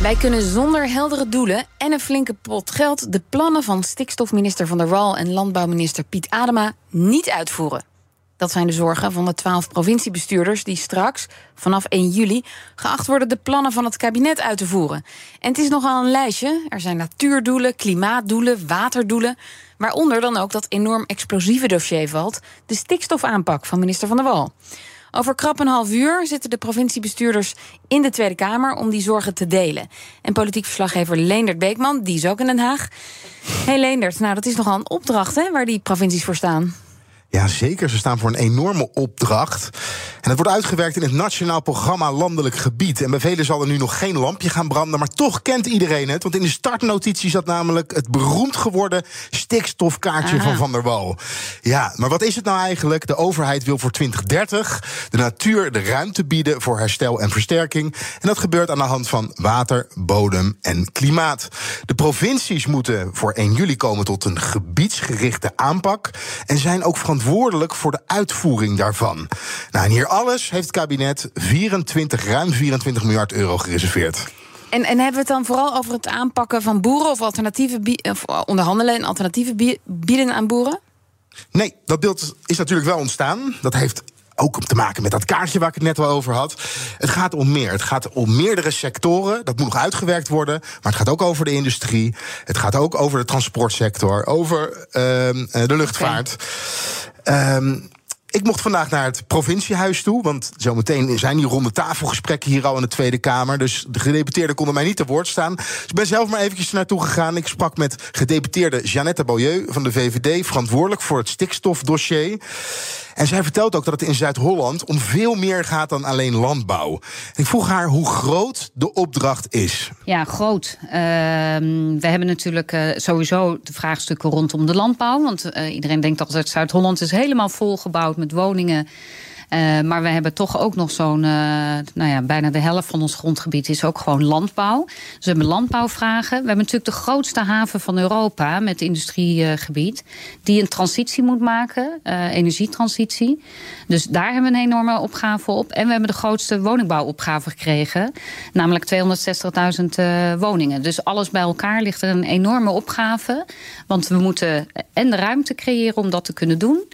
Wij kunnen zonder heldere doelen en een flinke pot geld de plannen van stikstofminister Van der Wal en landbouwminister Piet Adema niet uitvoeren. Dat zijn de zorgen van de twaalf provinciebestuurders die straks, vanaf 1 juli, geacht worden de plannen van het kabinet uit te voeren. En het is nogal een lijstje. Er zijn natuurdoelen, klimaatdoelen, waterdoelen. Waaronder dan ook dat enorm explosieve dossier valt: de stikstofaanpak van minister Van der Wal. Over krap een half uur zitten de provinciebestuurders in de Tweede Kamer om die zorgen te delen. En politiek verslaggever Leendert Beekman, die is ook in Den Haag. hey Leendert, nou dat is nogal een opdracht hè, waar die provincies voor staan. Ja, zeker. Ze staan voor een enorme opdracht. En het wordt uitgewerkt in het Nationaal Programma Landelijk Gebied. En bij velen zal er nu nog geen lampje gaan branden, maar toch kent iedereen het. Want in de startnotitie zat namelijk het beroemd geworden stikstofkaartje van Van der Wal. Ja, maar wat is het nou eigenlijk? De overheid wil voor 2030 de natuur de ruimte bieden voor herstel en versterking. En dat gebeurt aan de hand van water, bodem en klimaat. De provincies moeten voor 1 juli komen tot een gebiedsgerichte aanpak. En zijn ook verantwoordelijk voor de uitvoering daarvan. Nou, en hier alles heeft het kabinet 24, ruim 24 miljard euro gereserveerd. En, en hebben we het dan vooral over het aanpakken van boeren of alternatieve bie- of onderhandelen en alternatieve bie- bieden aan boeren? Nee, dat beeld is natuurlijk wel ontstaan. Dat heeft ook te maken met dat kaartje waar ik het net al over had. Het gaat om meer. Het gaat om meerdere sectoren. Dat moet nog uitgewerkt worden. Maar het gaat ook over de industrie. Het gaat ook over de transportsector. Over ehm, eh, de luchtvaart. Ehm, ik mocht vandaag naar het provinciehuis toe. Want zometeen zijn die ronde tafelgesprekken hier al in de Tweede Kamer. Dus de gedeputeerden konden mij niet te woord staan. Dus ik ben zelf maar eventjes naartoe gegaan. Ik sprak met gedeputeerde Jeannette Beaulieu van de VVD... verantwoordelijk voor het stikstofdossier. En zij vertelt ook dat het in Zuid-Holland om veel meer gaat dan alleen landbouw. Ik vroeg haar hoe groot de opdracht is. Ja, groot. Ehm, we hebben natuurlijk eh, sowieso de vraagstukken rondom de landbouw. Want eh, iedereen denkt altijd Zuid-Holland is helemaal volgebouwd met woningen. Eh, maar we hebben toch ook nog zo'n, eh, nou ja, bijna de helft van ons grondgebied is ook gewoon landbouw. Dus we hebben landbouwvragen. We hebben natuurlijk de grootste haven van Europa met industriegebied, die een transitie moet maken, eh, energietransitie. Dus daar hebben we een enorme opgave op. En we hebben de grootste woningbouwopgave gekregen, namelijk 260.000 eh, woningen. Dus alles bij elkaar ligt er een enorme opgave. Want we moeten en de ruimte creëren om dat te kunnen doen.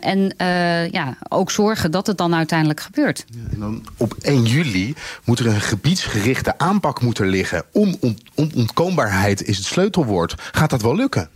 En ja, ook zorgen dat het dan uiteindelijk gebeurt. En dan op 1 juli moet er een gebiedsgerichte aanpak moeten liggen. Om, om, onontkoombaarheid is het sleutelwoord. Gaat dat wel lukken?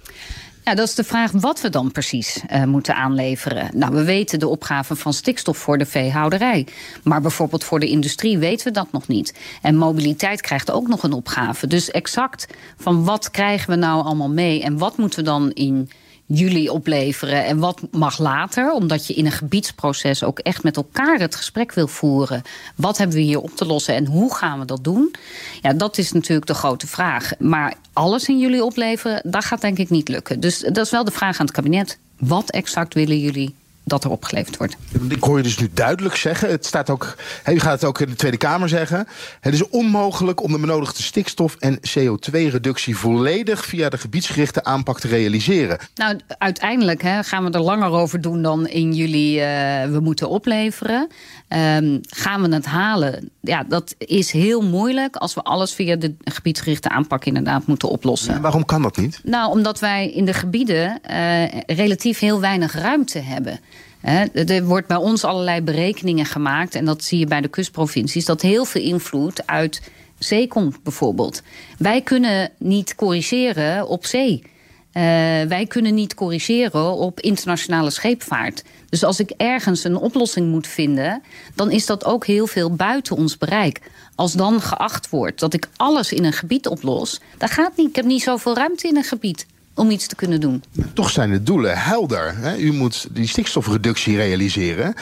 Ja, dat is de vraag wat we dan precies uh, moeten aanleveren. Nou, we weten de opgave van stikstof voor de veehouderij. Maar bijvoorbeeld voor de industrie weten we dat nog niet. En mobiliteit krijgt ook nog een opgave. Dus exact van wat krijgen we nou allemaal mee en wat moeten we dan in jullie opleveren en wat mag later, omdat je in een gebiedsproces ook echt met elkaar het gesprek wil voeren. Wat hebben we hier op te lossen en hoe gaan we dat doen? Ja, dat is natuurlijk de grote vraag. Maar alles in jullie opleveren, dat gaat denk ik niet lukken. Dus dat is wel de vraag aan het kabinet. Wat exact willen jullie dat er opgeleverd wordt. Ik hoor je dus nu duidelijk zeggen. Het staat ook, u gaat het ook in de Tweede Kamer zeggen. Het is onmogelijk om de benodigde stikstof- en CO2-reductie volledig via de gebiedsgerichte aanpak te realiseren. Nou, uiteindelijk hè, gaan we er langer over doen dan in juli uh, we moeten opleveren. Um, gaan we het halen? Ja, dat is heel moeilijk als we alles via de gebiedsgerichte aanpak inderdaad moeten oplossen. Ja, waarom kan dat niet? Nou, omdat wij in de gebieden uh, relatief heel weinig ruimte hebben. Er wordt bij ons allerlei berekeningen gemaakt. En dat zie je bij de kustprovincies. Dat heel veel invloed uit zee komt, bijvoorbeeld. Wij kunnen niet corrigeren op zee. Uh, wij kunnen niet corrigeren op internationale scheepvaart. Dus als ik ergens een oplossing moet vinden, dan is dat ook heel veel buiten ons bereik. Als dan geacht wordt dat ik alles in een gebied oplos, dat gaat niet. Ik heb niet zoveel ruimte in een gebied om iets te kunnen doen. Toch zijn de doelen helder. Hè? U moet die stikstofreductie realiseren.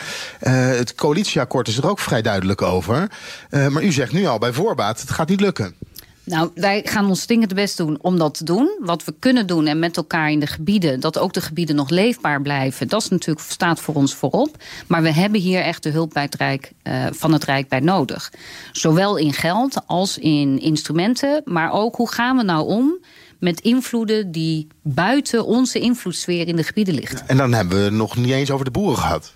Uh, het coalitieakkoord is er ook vrij duidelijk over. Uh, maar u zegt nu al bij voorbaat, het gaat niet lukken. Nou, wij gaan ons ding het best doen om dat te doen. Wat we kunnen doen en met elkaar in de gebieden, dat ook de gebieden nog leefbaar blijven, dat is natuurlijk, staat voor ons voorop. Maar we hebben hier echt de hulp bij het Rijk, uh, van het Rijk bij nodig. Zowel in geld als in instrumenten, maar ook hoe gaan we nou om met invloeden die buiten onze invloedssfeer in de gebieden ligt. En dan hebben we nog niet eens over de boeren gehad.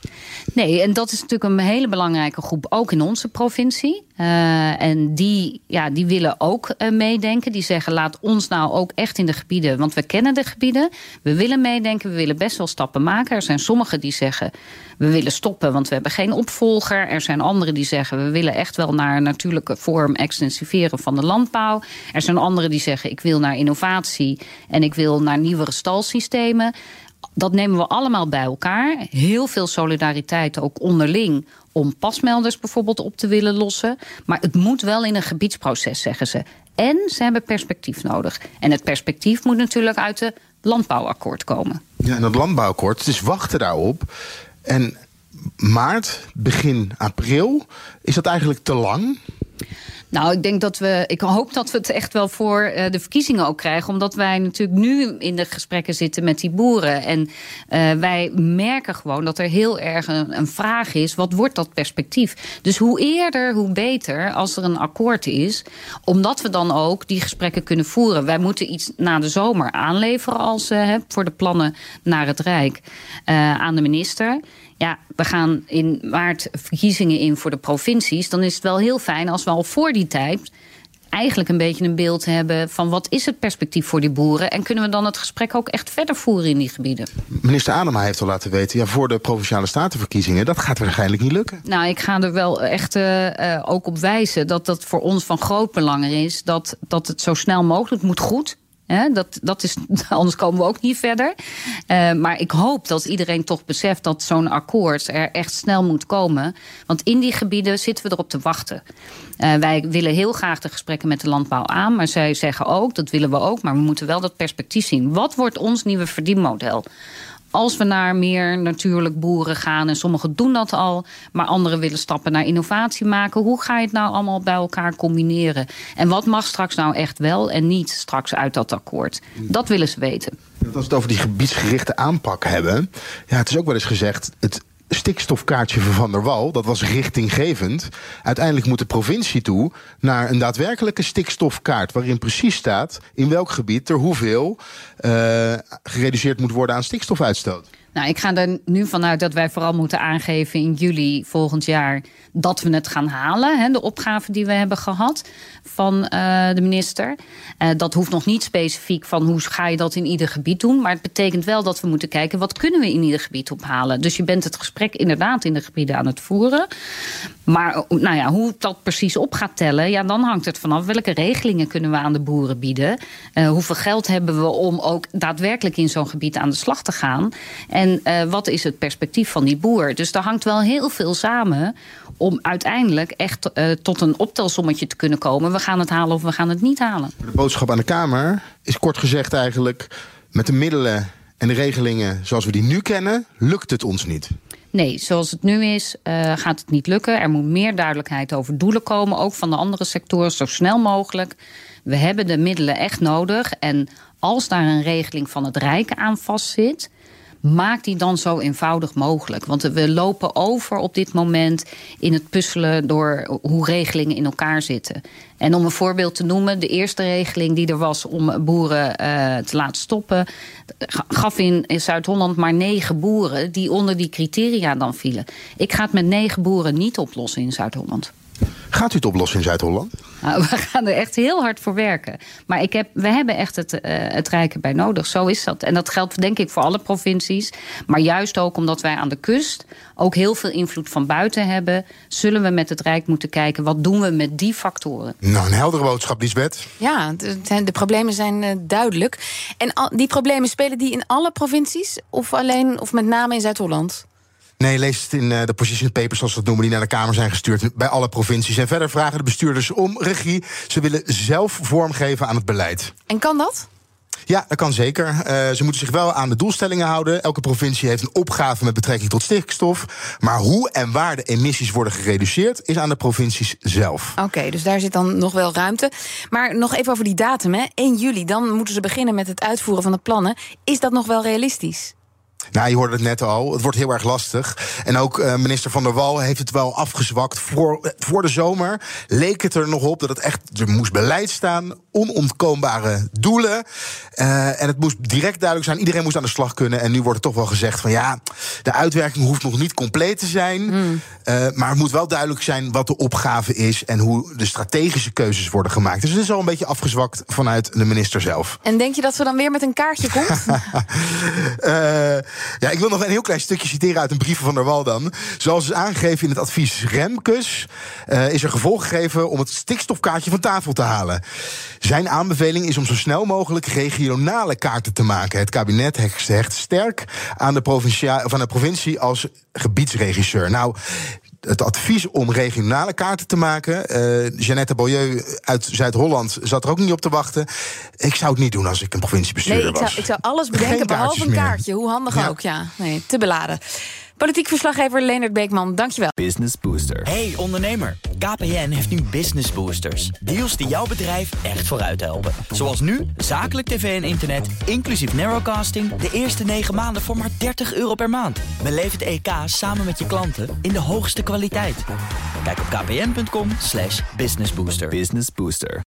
Nee, en dat is natuurlijk een hele belangrijke groep, ook in onze provincie. Uh, en die, ja, die willen ook uh, meedenken. Die zeggen: laat ons nou ook echt in de gebieden, want we kennen de gebieden. We willen meedenken, we willen best wel stappen maken. Er zijn sommigen die zeggen: we willen stoppen, want we hebben geen opvolger. Er zijn anderen die zeggen: we willen echt wel naar natuurlijke vorm extensiveren van de landbouw. Er zijn anderen die zeggen: ik wil naar innovatie en ik wil naar nieuwere stalsystemen. Dat nemen we allemaal bij elkaar. Heel veel solidariteit ook onderling om pasmelders bijvoorbeeld op te willen lossen. Maar het moet wel in een gebiedsproces, zeggen ze. En ze hebben perspectief nodig. En het perspectief moet natuurlijk uit het landbouwakkoord komen. Ja, en dat landbouwakkoord, het is wachten daarop. En maart, begin april, is dat eigenlijk te lang? Nou, ik denk dat we. Ik hoop dat we het echt wel voor uh, de verkiezingen ook krijgen. Omdat wij natuurlijk nu in de gesprekken zitten met die boeren. En uh, wij merken gewoon dat er heel erg een, een, vraag is: wat wordt dat perspectief? Dus hoe eerder, hoe beter als er een akkoord is. Omdat we dan ook die gesprekken kunnen voeren. Wij moeten iets na de zomer aanleveren als uh, voor de plannen naar het Rijk aan de minister. Ja, we gaan in maart verkiezingen in voor de provincies. Dan is het wel heel fijn als we al voor die tijd eigenlijk een beetje een beeld hebben van wat is het perspectief voor die boeren en kunnen we dan het gesprek ook echt verder voeren in die gebieden. Minister Adema heeft al laten weten, ja, voor de provinciale statenverkiezingen, dat gaat waarschijnlijk niet lukken. Nou, ik ga er wel echt uh, ook op wijzen dat dat voor ons van groot belang is dat, dat het zo snel mogelijk moet goed dat, dat is, anders komen we ook niet verder. Uh, maar ik hoop dat iedereen toch beseft dat zo'n akkoord er echt snel moet komen. Want in die gebieden zitten we erop te wachten. Uh, wij willen heel graag de gesprekken met de landbouw aan. Maar zij zeggen ook, dat willen we ook. Maar we moeten wel dat perspectief zien. Wat wordt ons nieuwe verdienmodel? Als we naar meer natuurlijk boeren gaan, en sommigen doen dat al, maar anderen willen stappen naar innovatie maken, hoe ga je het nou allemaal bij elkaar combineren? En wat mag straks nou echt wel en niet straks uit dat akkoord? Dat willen ze weten. Als we het over die gebiedsgerichte aanpak hebben, ja, het is ook wel eens gezegd, het stikstofkaartje van Van der Wal, dat was richtinggevend. Uiteindelijk moet de provincie toe naar een daadwerkelijke stikstofkaart. waarin precies staat in welk gebied er hoeveel uh, gereduceerd moet worden aan stikstofuitstoot. Nou, ik ga er nu vanuit dat wij vooral moeten aangeven in juli volgend jaar dat we het gaan halen. Hè, de opgave die we hebben gehad van uh, de minister. Uh, dat hoeft nog niet specifiek van hoe ga je dat in ieder gebied doen. Maar het betekent wel dat we moeten kijken wat kunnen we in ieder gebied ophalen. Dus je bent het gesprek inderdaad in de gebieden aan het voeren. Maar nou ja, hoe dat precies op gaat tellen, ja, dan hangt het vanaf welke regelingen kunnen we aan de boeren bieden. Uh, hoeveel geld hebben we om ook daadwerkelijk in zo'n gebied aan de slag te gaan. En uh, wat is het perspectief van die boer? Dus daar hangt wel heel veel samen om uiteindelijk echt tot een optelsommetje te kunnen komen. We gaan het halen of we gaan het niet halen. De boodschap aan de Kamer is kort gezegd eigenlijk... met de middelen en de regelingen zoals we die nu kennen, lukt het ons niet. Nee, zoals het nu is, uh, gaat het niet lukken. Er moet meer duidelijkheid over doelen komen, ook van de andere sectoren, zo snel mogelijk. We hebben de middelen echt nodig. En als daar een regeling van het Rijk aan vastzit, maak die dan zo eenvoudig mogelijk. Want we lopen over op dit moment in het puzzelen door hoe regelingen in elkaar zitten. En om een voorbeeld te noemen, de eerste regeling die er was om boeren uh, te laten stoppen, gaf in, in Zuid-Holland maar negen boeren die onder die criteria dan vielen. Ik ga het met negen boeren niet oplossen in Zuid-Holland. Gaat u het oplossen in Zuid-Holland? Nou, we gaan er echt heel hard voor werken. Maar ik heb, we hebben echt het, uh, het Rijken bij nodig. Zo is dat. En dat geldt denk ik voor alle provincies. Maar juist ook omdat wij aan de kust ook heel veel invloed van buiten hebben... zullen we met het Rijk moeten kijken... wat doen we met die factoren. Nou, een heldere boodschap, Lisbeth. Ja, de, de problemen zijn uh, duidelijk. En al, die problemen spelen die in alle provincies? Of alleen, of met name in Zuid-Holland? Nee, lees het in de position papers, zoals we dat noemen, die naar de Kamer zijn gestuurd bij alle provincies. En verder vragen de bestuurders om regie. Ze willen zelf vormgeven aan het beleid. En kan dat? Ja, dat kan zeker. Uh, ze moeten zich wel aan de doelstellingen houden. Elke provincie heeft een opgave met betrekking tot stikstof. Maar hoe en waar de emissies worden gereduceerd, is aan de provincies zelf. Oké, dus daar zit dan nog wel ruimte. Maar nog even over die datum, hè? 1 juli, dan moeten ze beginnen met het uitvoeren van de plannen. Is dat nog wel realistisch? Nou, je hoorde het net al. Het wordt heel erg lastig. En ook uh, minister Van der Wal heeft het wel afgezwakt. Voor, voor de zomer leek het er nog op dat het echt. Er moest beleid staan, onontkoombare doelen. Uh, en het moest direct duidelijk zijn. Iedereen moest aan de slag kunnen. En nu wordt er toch wel gezegd van ja, de uitwerking hoeft nog niet compleet te zijn. Mm. Uh, maar het moet wel duidelijk zijn wat de opgave is en hoe de strategische keuzes worden gemaakt. Dus het is al een beetje afgezwakt vanuit de minister zelf. En denk je dat ze dan weer met een kaartje komt? Ja, ik wil nog een heel klein stukje citeren uit een brief van der Wal dan. Zoals is aangegeven in het advies Remkes... Uh, is er gevolg gegeven om het stikstofkaartje van tafel te halen. Zijn aanbeveling is om zo snel mogelijk regionale kaarten te maken. Het kabinet hecht sterk aan de, van de provincie als gebiedsregisseur. Nou, het advies om regionale kaarten te maken. Uh, Jeannette Beaulieu uit Zuid-Holland zat er ook niet op te wachten. Ik zou het niet doen als ik een provinciebestuurder nee, ik zou, was. Ik zou alles bedenken behalve een kaartje. Hoe handig ja. ook, ja. Nee, te beladen. Politiek verslaggever Leonard Beekman, dankjewel. Business Booster. Hey ondernemer, KPN heeft nu Business Boosters. Deals die jouw bedrijf echt vooruit helpen. Zoals nu, zakelijk tv en internet, inclusief narrowcasting... de eerste 9 maanden voor maar 30 euro per maand. Beleef het EK samen met je klanten in de hoogste kwaliteit. Kijk op kpn.com businessbooster. Business Booster.